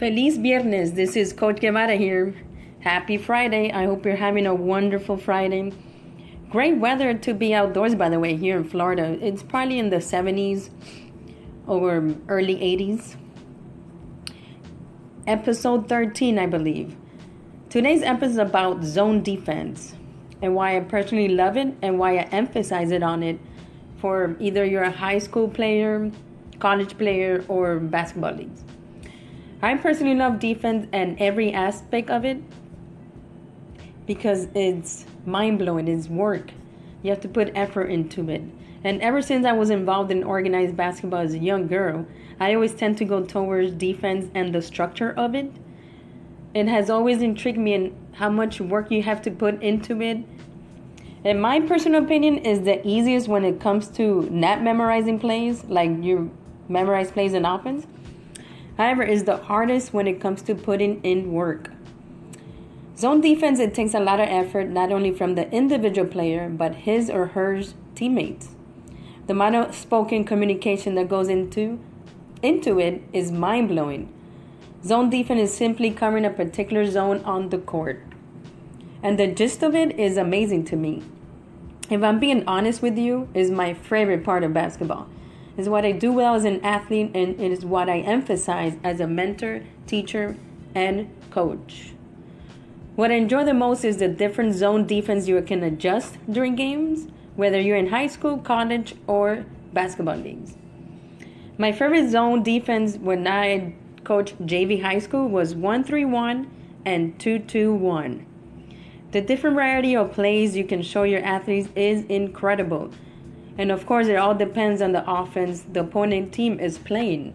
Feliz Viernes. This is Coach Guevara here. Happy Friday. I hope you're having a wonderful Friday. Great weather to be outdoors, by the way, here in Florida. It's probably in the 70s or early 80s. Episode 13, I believe. Today's episode is about zone defense and why I personally love it and why I emphasize it on it for either you're a high school player, college player, or basketball leagues. I personally love defense and every aspect of it because it's mind blowing, it's work. You have to put effort into it. And ever since I was involved in organized basketball as a young girl, I always tend to go towards defense and the structure of it. It has always intrigued me in how much work you have to put into it. And my personal opinion is the easiest when it comes to not memorizing plays, like you memorize plays in offense however, is the hardest when it comes to putting in work. Zone defense, it takes a lot of effort not only from the individual player, but his or her teammates. The amount of spoken communication that goes into, into it is mind blowing. Zone defense is simply covering a particular zone on the court. And the gist of it is amazing to me. If I'm being honest with you, is my favorite part of basketball is what I do well as an athlete and it is what I emphasize as a mentor, teacher, and coach. What I enjoy the most is the different zone defense you can adjust during games, whether you're in high school, college, or basketball leagues. My favorite zone defense when I coached JV high school was 131 and 221. The different variety of plays you can show your athletes is incredible. And of course, it all depends on the offense the opponent team is playing.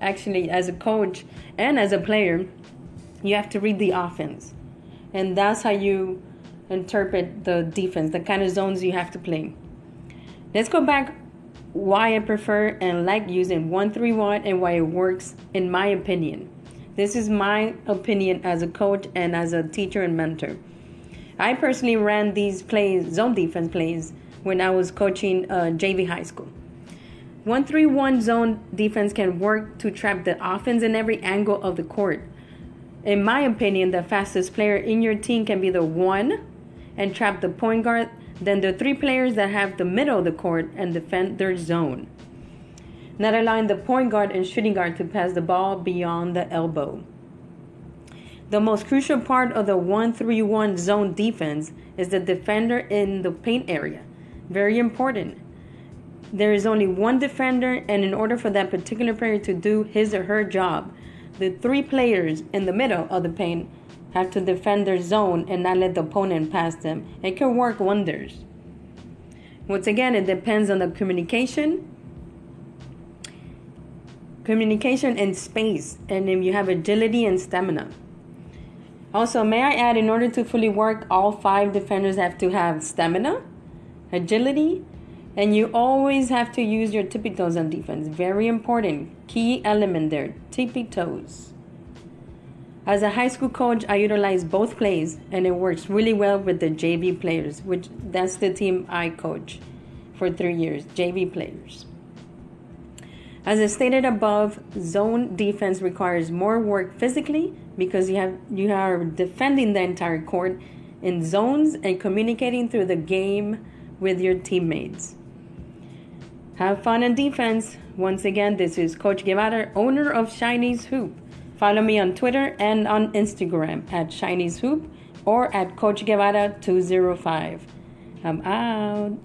Actually, as a coach and as a player, you have to read the offense. And that's how you interpret the defense, the kind of zones you have to play. Let's go back why I prefer and like using 131 and why it works, in my opinion. This is my opinion as a coach and as a teacher and mentor. I personally ran these plays, zone defense plays, when I was coaching uh, JV high school. 131 zone defense can work to trap the offense in every angle of the court. In my opinion, the fastest player in your team can be the one and trap the point guard, then the three players that have the middle of the court and defend their zone. Not allowing the point guard and shooting guard to pass the ball beyond the elbow. The most crucial part of the 131 zone defense is the defender in the paint area. Very important. There is only one defender, and in order for that particular player to do his or her job, the three players in the middle of the paint have to defend their zone and not let the opponent pass them. It can work wonders. Once again, it depends on the communication. Communication and space, and if you have agility and stamina. Also, may I add, in order to fully work, all five defenders have to have stamina agility, and you always have to use your tippy toes on defense. Very important. Key element there tippy toes. As a high school coach, I utilize both plays, and it works really well with the JV players, which that's the team I coach for three years, JV players. As I stated above, zone defense requires more work physically because you have you are defending the entire court in zones and communicating through the game with your teammates. Have fun on defense. Once again, this is Coach Guevara, owner of Shiny's Hoop. Follow me on Twitter and on Instagram at Shiny's Hoop or at Coach Guevara 205. I'm out.